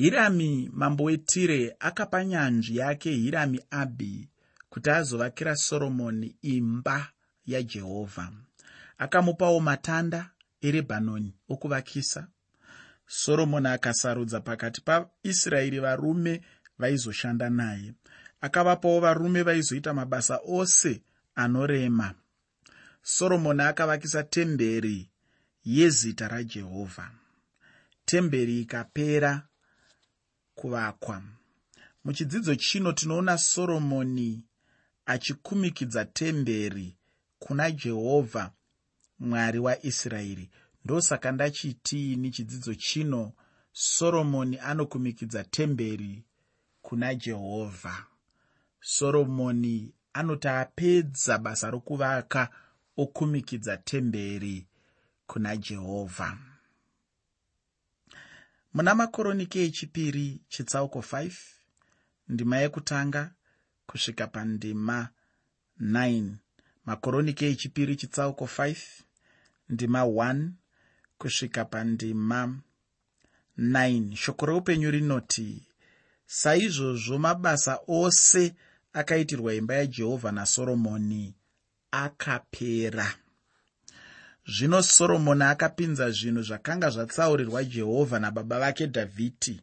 hirami mambo wetire akapa nyanzvi yake hirami abhi kuti azovakira soromoni imba yajehovha akamupawo matanda erebhanoni okuvakisa. Soromoni akasarudza pakati paisraeri varume vaizoshanda naye. Akavapawo varume vaizoita mabasa ose anorema. Soromoni akavakisa temberi yezita rajehovha temberi ikapera kuvakwa. Muchidzidzo chino tinoona soromoni achikumikidza temberi kuna jehovha mwari waisraeri ndosaka ndachitiini chidzidzo chino soromoni anokumikidza temberi kuna jehovha. Soromoni anoti apedza basa rokuvaka okumikidza temberi kuna jehovha muna makoroniki echipiri chitsauko 5 ndima yekutanga kusvika pandima 9 makoroniki echipiri chitsauko 5 ndima 1 kusvika pandima 9 shoko reupenyu rinoti saizvozvo mabasa ose akaitirwa imba yajehovha nasoromoni akapera zvino soromoni akapinza zvinhu zvakanga zvatsaurirwa jehovha nababa vake dhavhidhi.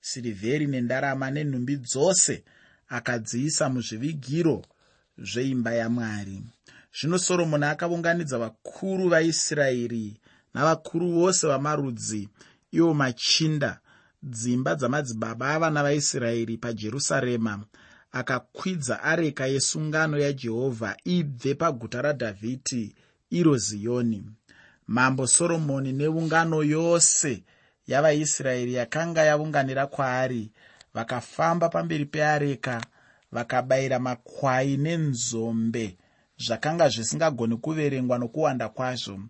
Sirivheri nendarama nenhumbi dzose akadziisa muzvivigiro zveimba yamwari. Zvino soromoni akaunganidza vakuru vaisraeri navakuru vose vamarudzi ivo machinda dzimba dzamadzibaba avana vaisraeri pajerusarema. Akakwidza areka yesungano yajehovha ibve paguta radhavhidhi iro ziyoni mambo soromoni neungano yose yavaisraeri yakanga yaunganira kwaari vakafamba pamberi peareka vakabayira makwai nenzombe zvakanga zvisingagoni kuverengwa nokuwanda kwazvo.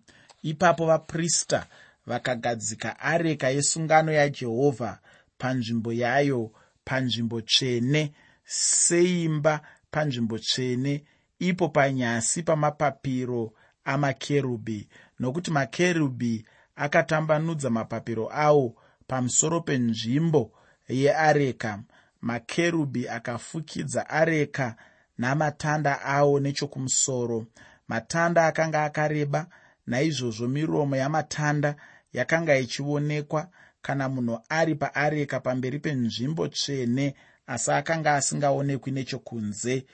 Ipapo vaprista vakagadzika areka yesungano yajehovha panzvimbo yayo panzvimbo tsvene seimba panzvimbo tsvene ipo panyasi pamapapiro amakerubhi nokuti makerubhi akatambanudza mapapiro awo pamusoro penzvimbo yeareka. Makerubhi akafukidza areka namatanda awo nechokumusoro. Matanda akanga akareba naizvozvo miromo yamatanda yakanga ichionekwa kana munhu ari paareka pamberi penzvimbo tsvene asi akanga asingaonekwi nechokunze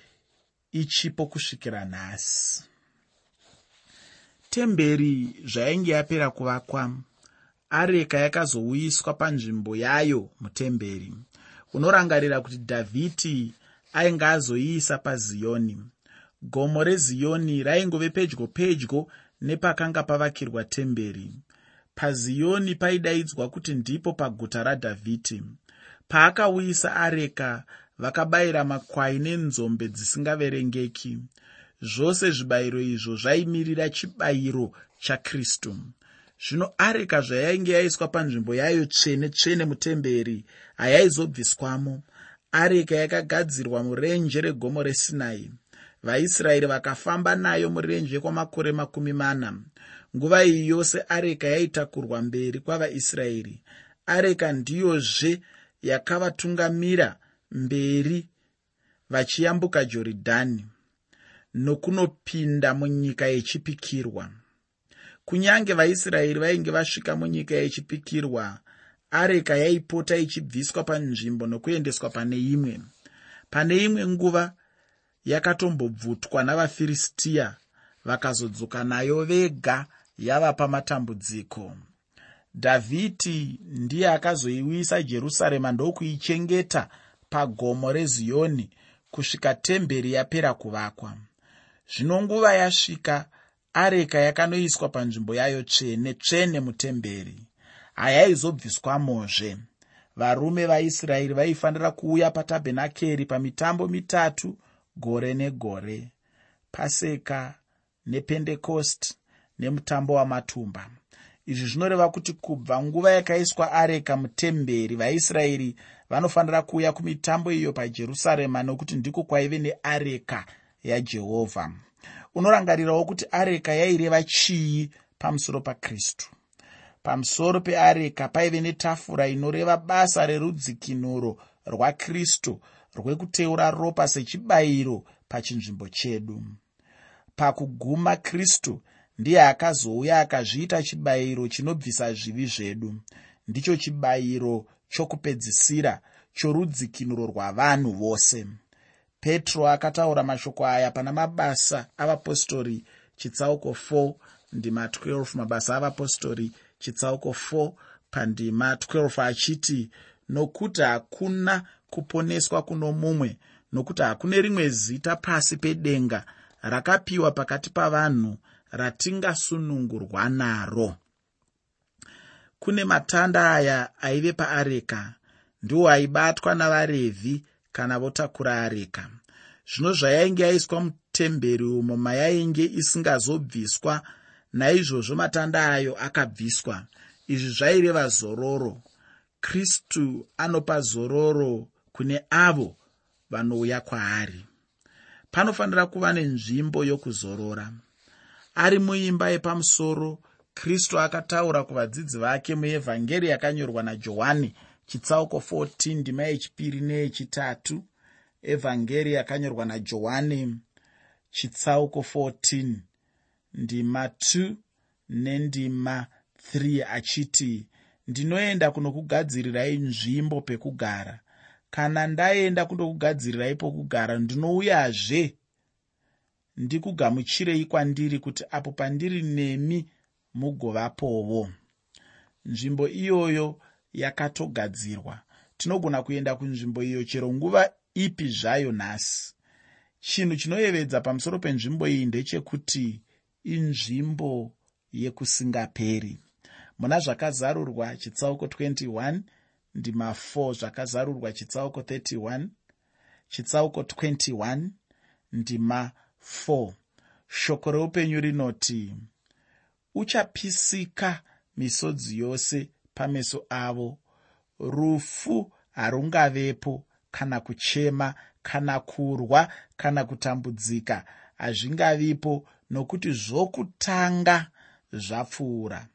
ichipo kusvikira nhasi temberi zvainge yapera kuvakwa areka yakazouyiswa panzvimbo yayo mutemberi unorangarira kuti dhavhidhi ainge azoiisa paziyoni gomo reziyoni raingove pedyo pedyo nepakanga pavakirwa temberi. Paziyoni paidaidzwa kuti ndipo paguta radhavhidhi paakauyisa areka vakabayira makwai nenzombe dzisingaverengeki zvose zvibayiro izvo zvaimirira chibayiro chakristu zvino areka zvayainge yaiswa panzvimbo yayo tsvene tsvene mutemberi hayaizobviswamo areka yakagadzirwa murenje regomo resinai. Vaisraeri vakafamba nayo murenje kwamakore makumi mana. Nguva iyi yose areka yaitakurwa mberi kwavaisraeri. Areka ndiyozve yakavatungamira mberi vachiyambuka jorodhani nokunopinda munyika yechipikirwa. Kunyange vaisraeri vainge vasvika munyika yechipikirwa areka yaipota ichibviswa panzvimbo nokuendeswa pane imwe. Pane imwe nguva yakatombobvutwa navafiristiya vakazodzoka nayo vega yava pamatambudziko dhavhidhi ndiye akazoiwisa jerusarema ndokuichengeta pagomo reziyoni kusvika temberi yapera kuvakwa zvino nguva yasvika areka yakanoiswa panzvimbo yayo tsvene tsvene mutemberi. Hayaizobviswamozve. Varume vaisraeri vaifanira kuuya patabhenakeri pamitambo mitatu gore negore. Paseka nependekosti nemutambo wamatumba. Izvi zvinoreva kuti kubva nguva yakaiswa areka mutemberi vaisraeri vanofanira kuuya kumitambo iyo pajerusarema nokuti ndiko kwaive neareka yajehovha unorangarirawo kuti areka yaireva chii pamusoro pakristu. Pamusoro peareka paive netafura inoreva basa rerudzikinuro rwakristu rwekuteura ropa sechibayiro pachinzvimbo chedu. Pakuguma kristu ndiye akazouya akazviita chibayiro chinobvisa zvivi zvedu. Ndicho chibayiro chokupedzisira chorudzikinuro rwavanhu vose petro akataura mashoko aya pana mabasa avapostori chitsauko 4 ndima 12 mabasa avapostori chitsauko 4 pandima 12 achiti nokuti hakuna kuponeswa kuno mumwe nokuti hakune rimwe zita pasi pedenga rakapiwa pakati pavanhu ratingasunungurwa naro. Kune matanda aya aive paareka ndiwo aibatwa navarevhi kana votakura areka. Zvino zvayainge yaiswa mutemberi umo mayainge isingazobviswa naizvozvo matanda ayo akabviswa. Izvi zvaireva zororo. Kristu anopa zororo kune avo vanouya kwaari. Panofanira kuva nenzvimbo yokuzorora. Ari muimba yepamusoro kristu akataura kuvadzidzi vake muevhangeri yakanyorwa najohani chitsauko 14 ndima yechipiri neyechitatu evhangeri yakanyorwa najohani chitsauko 14 ndima 2 nendima 3 achiti ndinoenda kunokugadzirirai nzvimbo pekugara. Kana ndaenda kundokugadzirirai pokugara ndinouyazve. Ndikugamuchirei kwandiri kuti apo pandiri nemi mugovapovo nzvimbo iyoyo yakatogadzirwa. Tinogona kuenda kunzvimbo iyo chero nguva ipi zvayo nhasi. Chinhu chinoyevedza pamusoro penzvimbo iyi ndechekuti inzvimbo yekusingaperi. Muna zvakazarurwa chitsauko 21 ndima 4 zvakazarurwa chitsauko 31 chitsauko 21 ndima 4 shoko reupenyu rinoti uchapisika misodzi yose pameso avo. Rufu harungavepo kana kuchema kana kurwa kana kutambudzika hazvingavipo nokuti zvokutanga zvapfuura.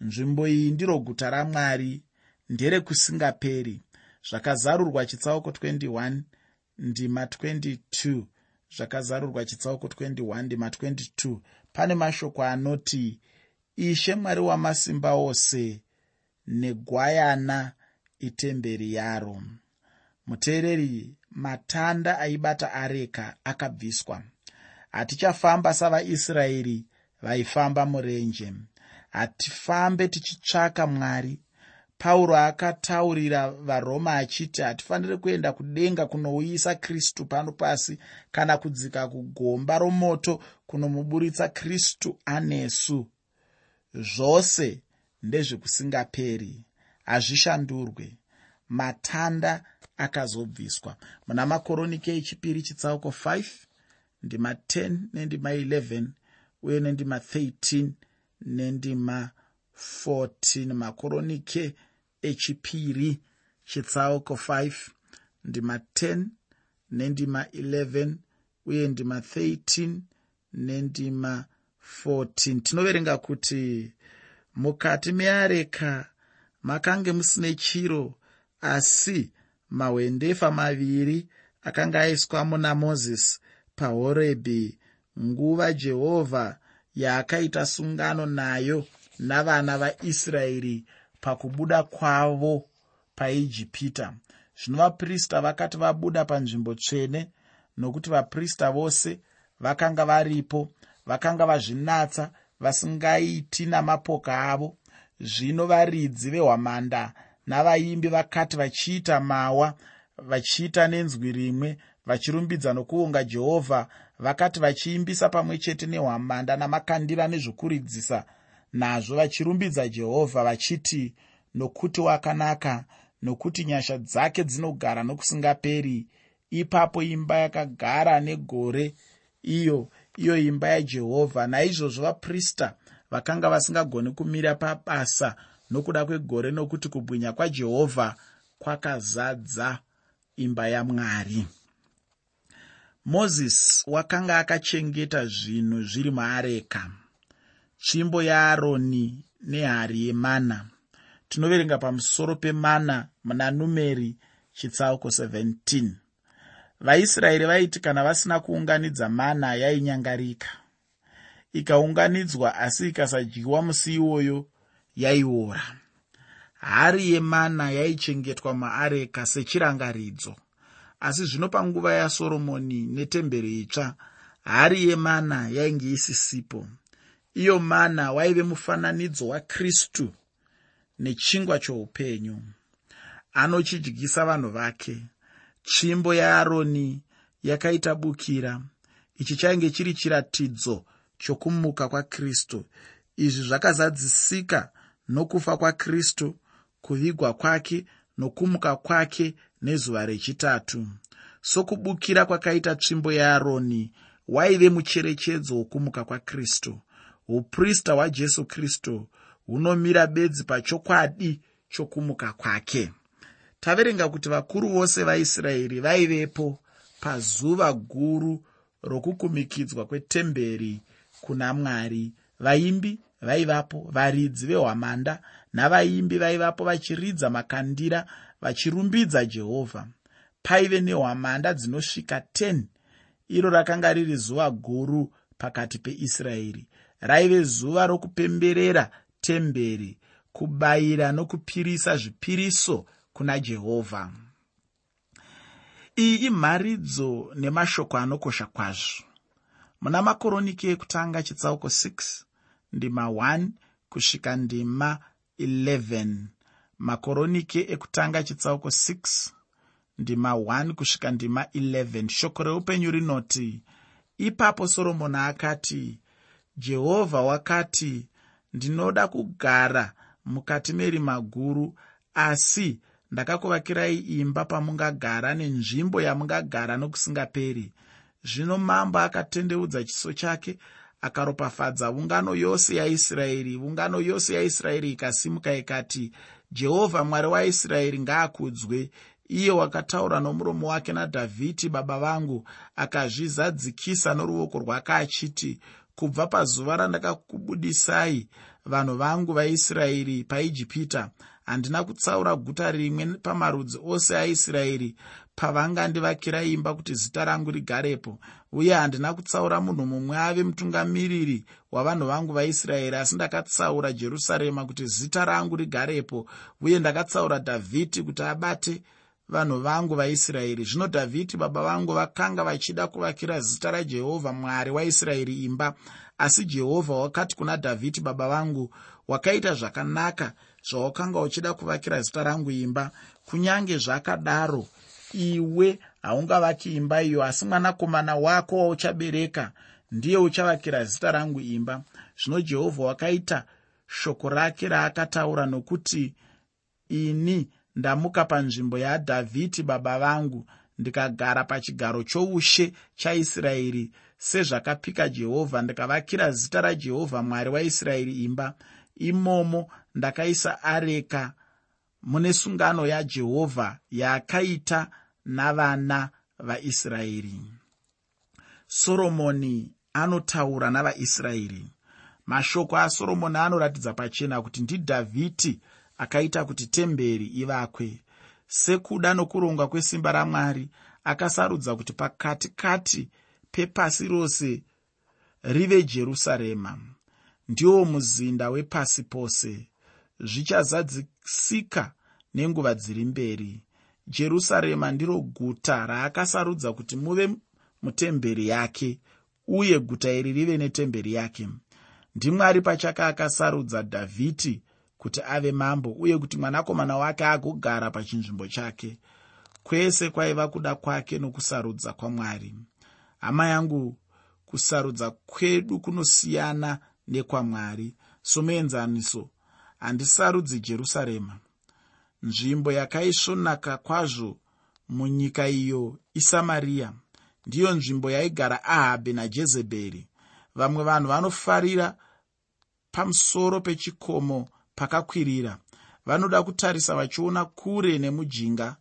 Nzvimbo iyi ndiro guta ramwari nderekusingaperi. Zvakazarurwa chitsauko 21 ndima 22 zvakazarurwa chitsauko 21 ndima 22 pane mashoko anoti ishe mwari wamasimba ose negwayana itemberi yaro. Muteereri matanda aibata areka akabviswa. Hatichafamba savaisraeri vaifamba murenje. Hatifambe tichitsvaka mwari. Pauro akataurira varoma achiti hatifaniri kuenda kudenga kunouyisa kristu pano pasi kana kudzika kugomba romoto kunomuburitsa kristu anesu. Zvose ndezvekusingaperi hazvishandurwe matanda akazobviswa. Muna makoronike echipiri chitsauko 5 ndima 10 nendima 11 uye nendima 13 nendima 14 makoronike echipiri chitsauko 5 ndima 10 nendima 11 uye ndima 13 nendima 14 tinoverenga kuti mukati meareka makange musine chiro asi mahwendefa maviri akanga aiswamo namozisi pahorebhi nguva jehovha yaakaita sungano nayo navana vaisraeri pakubuda kwavo paijipita. Zvino vaprista vakati vabuda panzvimbo tsvene nokuti vaprista vose vakanga varipo vakanga vazvinatsa vasingaiti namapoka avo. Zvino varidzi vehwamanda navaimbi vakati vachiita mawa vachiita nenzwi rimwe vachirumbidza nokuonga jehovha vakati vachiimbisa pamwe chete nehwamanda namakandira nezvokuridzisa nazvo vachirumbidza jehovha vachiti nokuti wakanaka nokuti nyasha dzake dzinogara nokusingaperi ipapo imba yakagara negore iyo iyo imba yajehovha naizvozvo vaprista vakanga vasingagoni kumira pabasa nokuda kwegore nokuti kubwinya kwajehovha kwakazadza imba yamwari. Mozisi wakanga akachengeta zvinhu zviri muareka tsvimbo yaaroni nehari yemana. Tinoverenga pamusoro pemana muna numeri chitsauko 17 vaisraeri vaiti kana vasina kuunganidza mana yainyangarika ikaunganidzwa asi ikasadyiwa musi iwoyo yaiora. Hari yemana yaichengetwa maareka sechirangaridzo asi zvino panguva yasoromoni netemberi itsva hari yemana yainge isisipo. Iyo mana waive mufananidzo wakristu nechingwa choupenyu anochidyisa vanhu vake tsvimbo yaaroni yakaita bukira. Ichi chainge chiri chiratidzo chokumuka kwakristu. Izvi zvakazadzisika nokufa kwakristu kuvigwa kwake nokumuka kwake nezuva rechitatu. Sokubukira kwakaita tsvimbo yaaroni waive mucherechedzo wokumuka kwakristu. Uprista hwajesu kristu hunomira bedzi pachokwadi chokumuka kwake taverenga kuti vakuru vose vaisraeri vaivepo pazuva guru rokukumikidzwa kwetemberi kuna mwari. Vaimbi vaivapo varidzi vehwamanda navaimbi vaivapo vachiridza makandira vachirumbidza jehovha. Paive nehwamanda dzinosvika 10 iro rakanga riri zuva guru pakati peisraeri. Raive zuva rokupemberera temberi kubayira nokupirisa zvipiriso kuna jehovha iyi imharidzo nemashoko anokosha kwazvo. Muna makoroniki ekutanga chitsauko 6 ndima 1 kusvika ndima 11 makoroniki ekutanga chitsauko 6 ndima 1 kusvika ndima 11 shoko reupenyu rinoti ipapo soromoni akati jehovha wakati ndinoda kugara mukati merima guru asi ndakakuvakirai imba pamungagara nenzvimbo yamungagara nokusingaperi. Zvino mambo akatendeudza chiso chake akaropafadza ungano yose yaisraeri. Ungano yose yaisraeri ikasimuka ikati jehovha mwari waisraeri ngaakudzwe. Iye wakataura nomuromo wake nadhavhidhi baba vangu akazvizadzikisa noruoko rwake achiti kubva pazuva randakakubudisai vanhu vangu vaisraeri paijipita handina kutsaura guta rimwe pamarudzi ose aisraeri pavangandivakira imba kuti zita rangu rigarepo. Uye handina kutsaura munhu mumwe ave mutungamiriri wavanhu vangu vaisraeri asi ndakatsaura jerusarema kuti zita rangu rigarepo uye ndakatsaura dhavhidhi kuti abate vanhu vangu vaisraeri. Zvino dhavhidhi baba vangu vakanga vachida kuvakira zita rajehovha mwari waisraeri imba. Asi jehovha wakati kuna dhavhidhi baba vangu wakaita zvakanaka zvawakanga uchida kuvakira zita rangu imba kunyange zvakadaro iwe haungavaki imba iyo asi mwanakomana wako wauchabereka ndiye uchavakira zita rangu imba. Zvino jehovha wakaita shoko rake raakataura nokuti ini ndamuka panzvimbo yadhavhidhi baba vangu ndikagara pachigaro choushe chaisraeri sezvakapika jehovha ndikavakira zita rajehovha mwari waisraeri imba. Imomo ndakaisa areka mune sungano yajehovha yaakaita navana vaisraeri. Soromoni anotaura navaisraeri. Mashoko asoromoni anoratidza pachena kuti ndidhavhidhi akaita kuti temberi ivakwe. Sekuda nokuronga kwesimba ramwari akasarudza kuti pakati kati pepasi rose rive jerusarema. Ndiwo muzinda wepasi pose zvichazadzisika nenguva dziri mberi. Jerusarema ndiro guta raakasarudza kuti muve mutemberi yake uye guta iri rive netemberi yake. Ndimwari pachake akasarudza dhavhidhi kuti ave mambo uye kuti mwanakomana wake agogara pachinzvimbo chake. Kwese kwaiva kuda kwake nokusarudza kwamwari. Hama yangu kusarudza kwedu kunosiyana nekwamwari. Somuenzaniso handisarudzi jerusarema. Nzvimbo yakaisvonaka kwazvo munyika iyo isamariya ndiyo nzvimbo yaigara ahabhi najezebheri. Vamwe vanhu vanofarira pamusoro pechikomo pakakwirira. Vanoda kutarisa vachiona kure nemujinga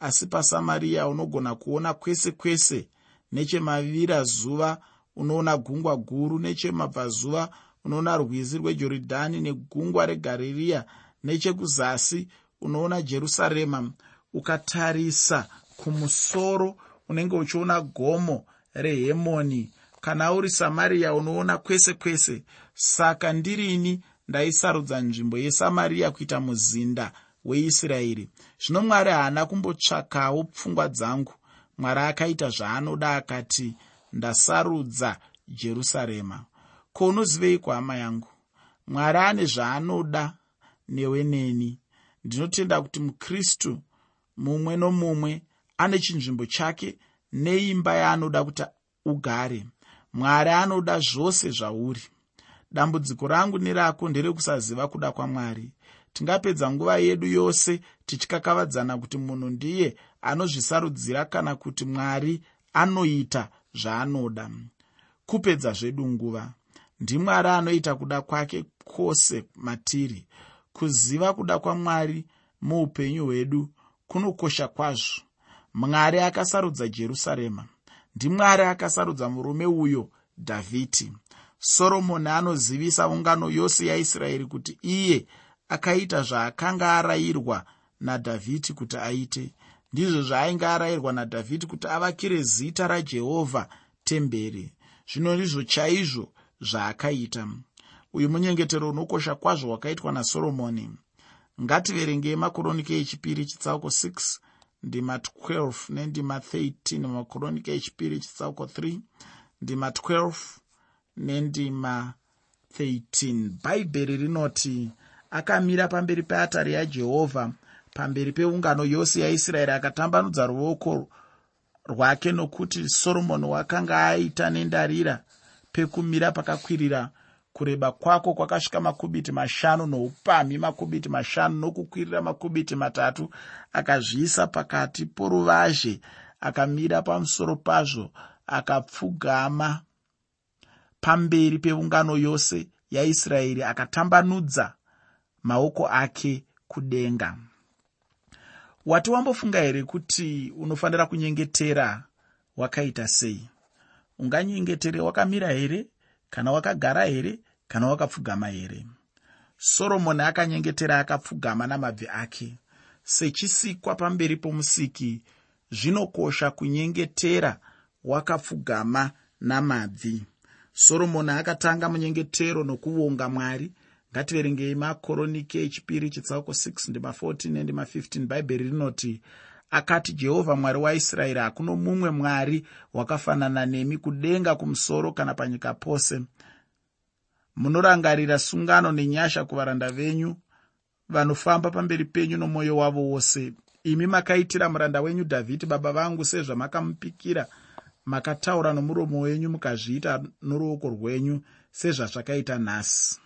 asi pasamariya unogona kuona kwese kwese nechemavira zuva unoona gungwa guru nechemabvazuva unoona rwizi rwejorodhani negungwa regaririya nechekuzasi unoona jerusarema ukatarisa kumusoro unenge uchiona gomo rehemoni. Kana uri samariya unoona kwese kwese. Saka ndirini ndaisarudza nzvimbo yesamariya kuita muzinda weisraeri? Zvino mwari haana kumbotsvakawo pfungwa dzangu. Mwari akaita zvaanoda akati ndasarudza jerusarema ko unoziveiko hama yangu? Mwari ane zvaanoda newe neni. Ndinotenda kuti mukristu mumwe nomumwe ane chinzvimbo chake neimba yaanoda kuti ugare. Mwari anoda zvose zvauri. Dambudziko rangu nerako nderekusaziva kuda kwamwari. Tingapedza nguva yedu yose tichikakavadzana kuti munhu ndiye anozvisarudzira kana kuti mwari anoita zvaanoda. Kupedza zvedu nguva ndimwari anoita kuda kwake kwose matiri. Kuziva kuda kwamwari muupenyu hwedu kunokosha kwazvo. Mwari akasarudza jerusarema. Ndimwari akasarudza murume uyo dhavhidhi. Soromoni anozivisa ungano yose yaisraeri kuti iye akaita zvaakanga arayirwa nadhavhidhi kuti aite. Ndizvo zvaainge arayirwa nadhavhidhi kuti avakire zita rajehovha temberi. Zvino ndizvo chaizvo zvaakaita. Uyu munyengetero unokosha kwazvo wakaitwa nasoromoni ngativerengei makoronike echipiri chitsauko 6 ndima 12 nendima 13 makoronike echipiri chitsauko 3 ndima 12 nendima 13 bhaibheri rinoti akamira pamberi peatari yajehovha pamberi peungano yose yaisraeri akatambanudza ruoko rwake nokuti soromoni wakanga aita nendarira pekumira pakakwirira kureba kwako kwakasvika makubhiti mashanu noupamhi makubhiti mashanu nokukwirira makubhiti matatu akazviisa pakati poruvazhe akamira pamusoro pazvo akapfugama. Pamberi peungano yose yaisraeri akatambanudza maoko ake kudenga. Wati wambofunga here kuti unofanira kunyengetera wakaita sei unganyengetere wakamira here kana wakagara here kana wakapfugama here? Soromoni akanyengetera akapfugama namabvi ake. Sechisikwa pamberi pomusiki zvinokosha kunyengetera wakapfugama namabvi. Soromoni akatanga munyengetero nokuvonga mwari. Ngativerengei makoronike echipiri chitsauko 6 ndima 14 nendima 15 bhaibheri rinoti akati jehovha mwari waisraeri hakuno mumwe mwari wakafanana nemi kudenga kumusoro kana panyika pose. Munorangarira sungano nenyasha kuvaranda venyu vanofamba pamberi penyu nomwoyo wavo wose. Imi makaitira muranda wenyu dhavhidhi baba vangu sezvamakamupikira makataura nomuromo wenyu mukazviita noruoko rwenyu sezvazvakaita nhasi.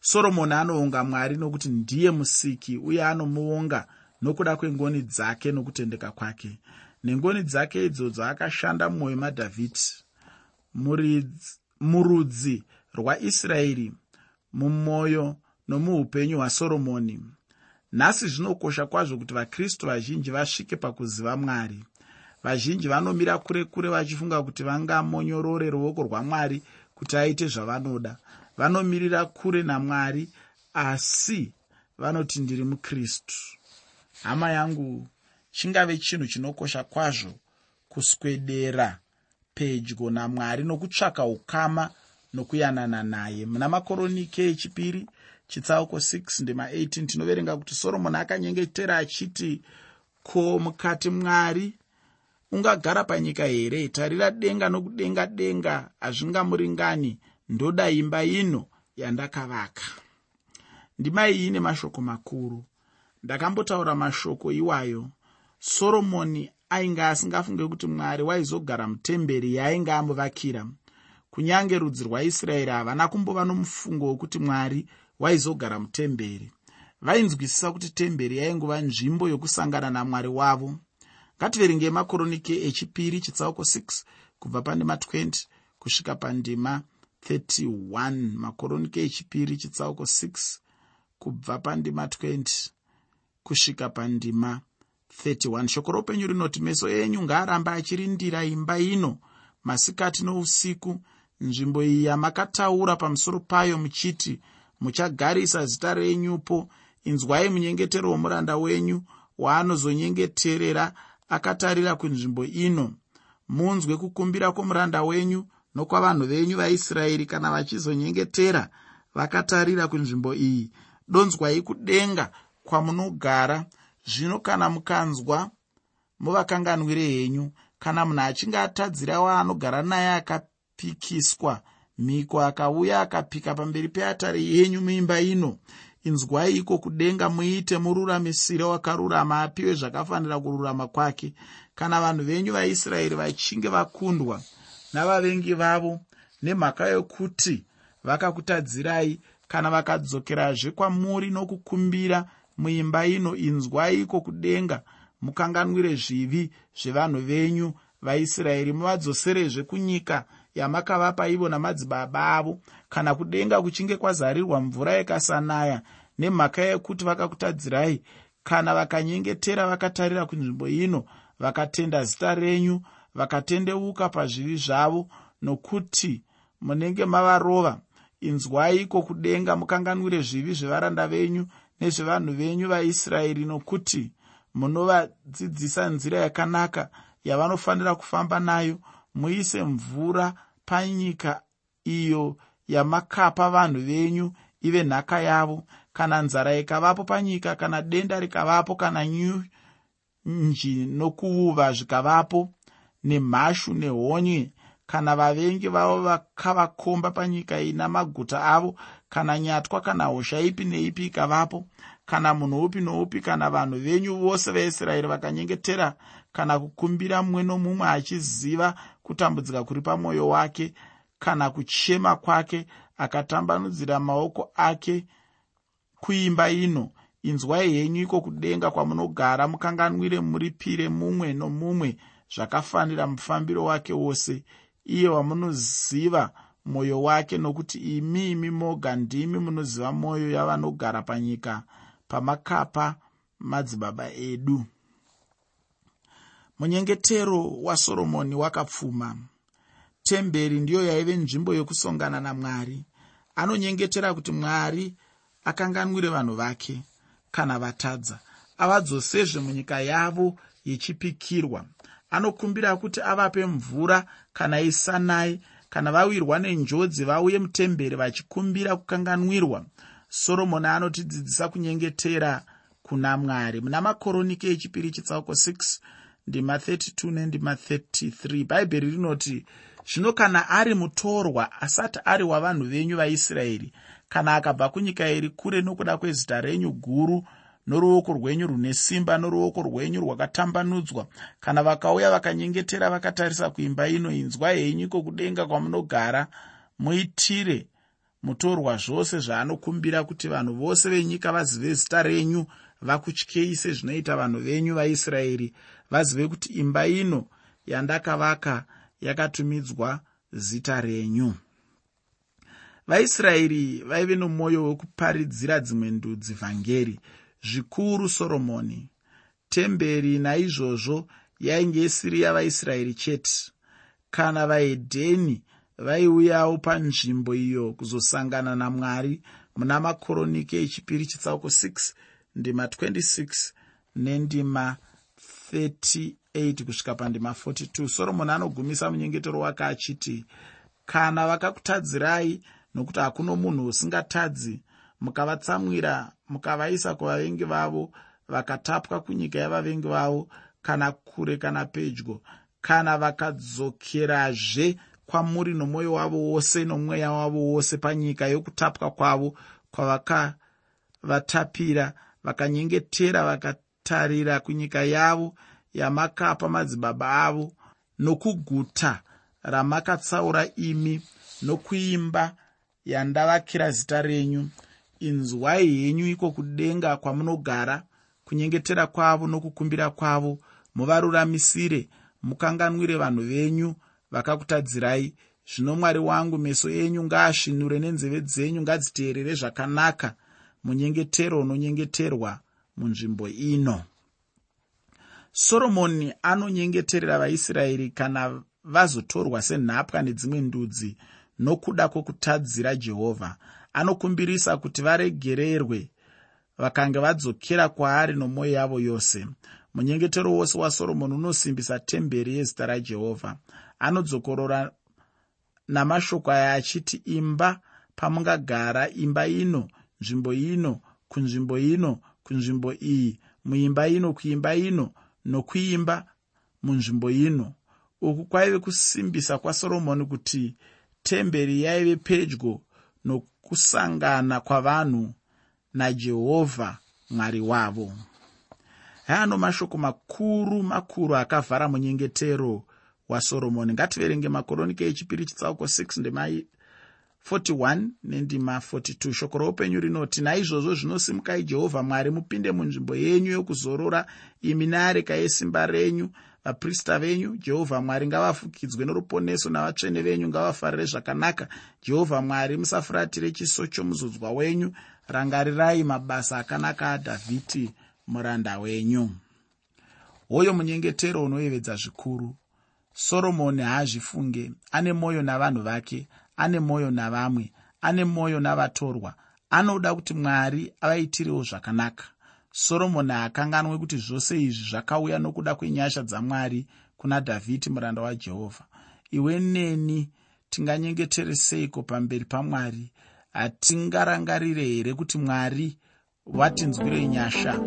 Soromoni anoonga mwari nokuti ndiye musiki uye anomuonga nokuda kwengoni dzake nokutendeka kwake. Nengoni dzake idzodzo akashanda mumwoyo madhavhidhi murudzi rwaisraeri mumwoyo nomuupenyu hwasoromoni. Nhasi zvinokosha kwazvo kuti vakristu vazhinji vasvike pakuziva mwari. Vazhinji vanomira kure kure vachifunga kuti vangamonyorore ruoko rwamwari kuti aite zvavanoda. Vanomirira kure namwari asi vanoti ndiri mukristu hama yangu chingave chinhu chinokosha kwazvo kuswedera pedyo namwari nokutsvaka ukama nokuyanana naye. Muna makoronike echipiri chitsauko 6 ndema 18 tinoverenga kuti soromoni akanyengetera achiti ko mukati mwari ungagara panyika here? Tarira denga nokudenga denga hazvingamuringani. Ndoda imba ino yandakavaka. Ndima iyi ine mashoko makuru ndakambotaura mashoko iwayo. Soromoni ainge asingafunge kuti mwari waizogara mutemberi yaainge amuvakira kunyange rudzi rwaisraeri havana kumbova nomufungo wekuti mwari waizogara mutemberi. Vainzwisisa kuti temberi yaingova nzvimbo yokusangana namwari wavo. Ngativerengei makoronike echipiri chitsauko 6 kubva pandima 20 kusvika pandima 31 makoronike echipiri chitsauko 6 kubva pandima 20 kusvika pandima 31 shoko roupenyu rinoti meso enyu ngaaramba achirindira imba ino masikati nousiku. Nzvimbo iyi yamakataura pamusoro payo muchiti muchagarisa zita renyupo inzwai munyengetero womuranda wenyu waanozonyengeterera akatarira kunzvimbo ino. Munzwe kukumbira kwomuranda wenyu nokwavanhu venyu vaisraeri kana vachizonyengetera vakatarira kunzvimbo iyi. Donzwai kudenga kwamunogara zvino kana mukanzwa muvakanganwire henyu kana munhu achinge atadzira waanogara naye akapikiswa mhiko akauya akapika pamberi peatare yenyu muimba ino inzwai iko kudenga muite mururamisire wakarurama apiwe zvakafanira kururama kwake. Kana vanhu venyu vaisraeri vachinge vakundwa navavengi vavo nemhaka yokuti vakakutadzirai kana vakadzokerazve kwamuri nokukumbira muimba ino inzwai iko kudenga mukanganwire zvivi zvevanhu venyu vaisraeri muvadzoserezve kunyika yamakavapa ivo namadzibaba avo. Kana kudenga kuchinge kwazarirwa mvura yakasanaya nemhaka yekuti vakakutadzirai kana vakanyengetera vakatarira kunzvimbo ino vakatenda zita renyu vakatendeuka pazvivi zvavo nokuti munenge mavarova inzwai iko kudenga mukanganwire zvivi zvevaranda venyu nezvevanhu venyu vaisraeri nokuti munovadzidzisa nzira yakanaka yavanofanira kufamba nayo. Muise mvura panyika iyo yamakapa vanhu venyu ive nhaka yavo. Kana nzara ikavapo panyika kana denda rikavapo kana nyunji nokuuva zvikavapo nemhashu nehonye kana vavengi vavo vakavakomba panyika ina maguta avo kana nyatwa kana hosha ipi neipi ikavapo kana munhu upi noupi kana vanhu venyu vose vaisraeri vakanyengetera kana kukumbira mumwe nomumwe achiziva kutambudzika kuri pamwoyo wake kana kuchema kwake akatambanudzira maoko ake kuimba ino inzwai henyu iko kudenga kwamunogara mukanganwire muripire mumwe nomumwe zvakafanira mufambiro wake wose. Iye wamunoziva mwoyo wake nokuti imi imi moga ndimi munoziva mwoyo yavanogara panyika pamakapa madzibaba edu. Munyengetero wasoromoni wakapfuma. Temberi ndiyo yaive nzvimbo yokusongana namwari. Anonyengetera kuti mwari akanganwire vanhu vake. Kana vatadza avadzosezve munyika yavo yechipikirwa. Anokumbira kuti avape mvura kana isanai kana vawirwa nenjodzi vauye mutemberi vachikumbira kukanganwirwa. Soromoni anotidzidzisa kunyengetera kuna mwari. Muna makoroniki echipiri chitsauko 6 ndima 32 nendima 33 bhaibheri rinoti zvino kana ari mutorwa asati ari wavanhu venyu vaisraeri kana akabva kunyika iri kure nokuda kwezita renyu guru noruoko rwenyu rune simba noruoko rwenyu rwakatambanudzwa. Kana vakauya vakanyengetera vakatarisa kuimba ino inzwa henyu iko kudenga kwamunogara muitire mutorwa zvose zvaanokumbira kuti vanhu vose venyika vazive zita renyu vakutyei sezvinoita vanhu venyu vaisraeri vazive kuti imba ino yandakavaka yakatumidzwa zita renyu. Vaisraeri vaive nomwoyo wekuparidzira dzimwe ndudzi vhangeri zvikuru soromoni. Temberi naizvozvo yainge isiri yavaisraeri chete. Kana vahedheni vaiuyawo panzvimbo iyo kuzosangana namwari muna makoroniki echipiri chitsauko 6 ndima 26 nendima 38 kusvika pandima 42 soromoni anogumisa munyengetero wake achiti kana vakakutadzirai nokuti hakuno munhu usingatadzi mukavatsamwira mukavaisa kuvavengi vavo vakatapwa kunyika yavavengi vavo kana kure kana pedyo. Kana vakadzokerazve kwamuri nomwoyo wavo wose nomweya wavo wose panyika yokutapwa kwavo kwavakavatapira vakanyengetera vakatarira kunyika yavo yamakapa madzibaba avo nokuguta ramakatsaura imi nokuimba yandavakira zita renyu inzwai henyu iko kudenga kwamunogara kunyengetera kwavo nokukumbira kwavo. Muvaruramisire mukanganwire vanhu venyu vakakutadzirai. Zvino mwari wangu meso enyu ngaasvinure nenzeve dzenyu ngadziteerere zvakanaka munyengetero unonyengeterwa munzvimbo ino. Soromoni anonyengeterera vaisraeri kana vazotorwa senhapwa nedzimwe ndudzi nokuda kwokutadzira jehovha anokumbirisa kuti varegererwe vakanga vadzokera kwaari nomwoyo yavo yose. Munyengetero wose wasoromoni unosimbisa temberi yezita rajehovha anodzokorora namashoko aya achiti imba pamungagara imba ino nzvimbo ino kunzvimbo ino kunzvimbo iyi muimba ino kuimba ino nokuimba munzvimbo ino. Uku kwaive kusimbisa kwasoromoni kuti temberi yaive pedyo nokusangana kwavanhu najehovha mwari wavo. Haano mashoko makuru makuru akavhara munyengetero wasoromoni ngativerenge makoronika echipiri chitsauko 6 ndemai 41 nendima 42 shoko roupenyu rinoti naizvozvo zvinosimukai jehovha mwari mupinde munzvimbo yenyu yokuzorora imi neareka yesimba renyu vaprista venyu jehovha mwari ngavafukidzwe noruponeso navatsvene venyu ngavafarire zvakanaka. Jehovha mwari musafuratire chiso chomuzodzwa wenyu. Rangarirai mabasa akanaka adhavhidi muranda wenyu. Hoyo munyengetero unoyevedza zvikuru. Soromoni haazvifunge. Ane mwoyo navanhu vake ane mwoyo navamwe ane mwoyo navatorwa. Anoda kuti mwari avaitirewo zvakanaka soromoni haakanganwe kuti zvose izvi zvakauya nokuda kwenyasha dzamwari kuna dhavhidi muranda wajehovha. Iwe neni tinganyengetereseiko pamberi pamwari? Hatingarangarire here kuti mwari watinzwire nyasha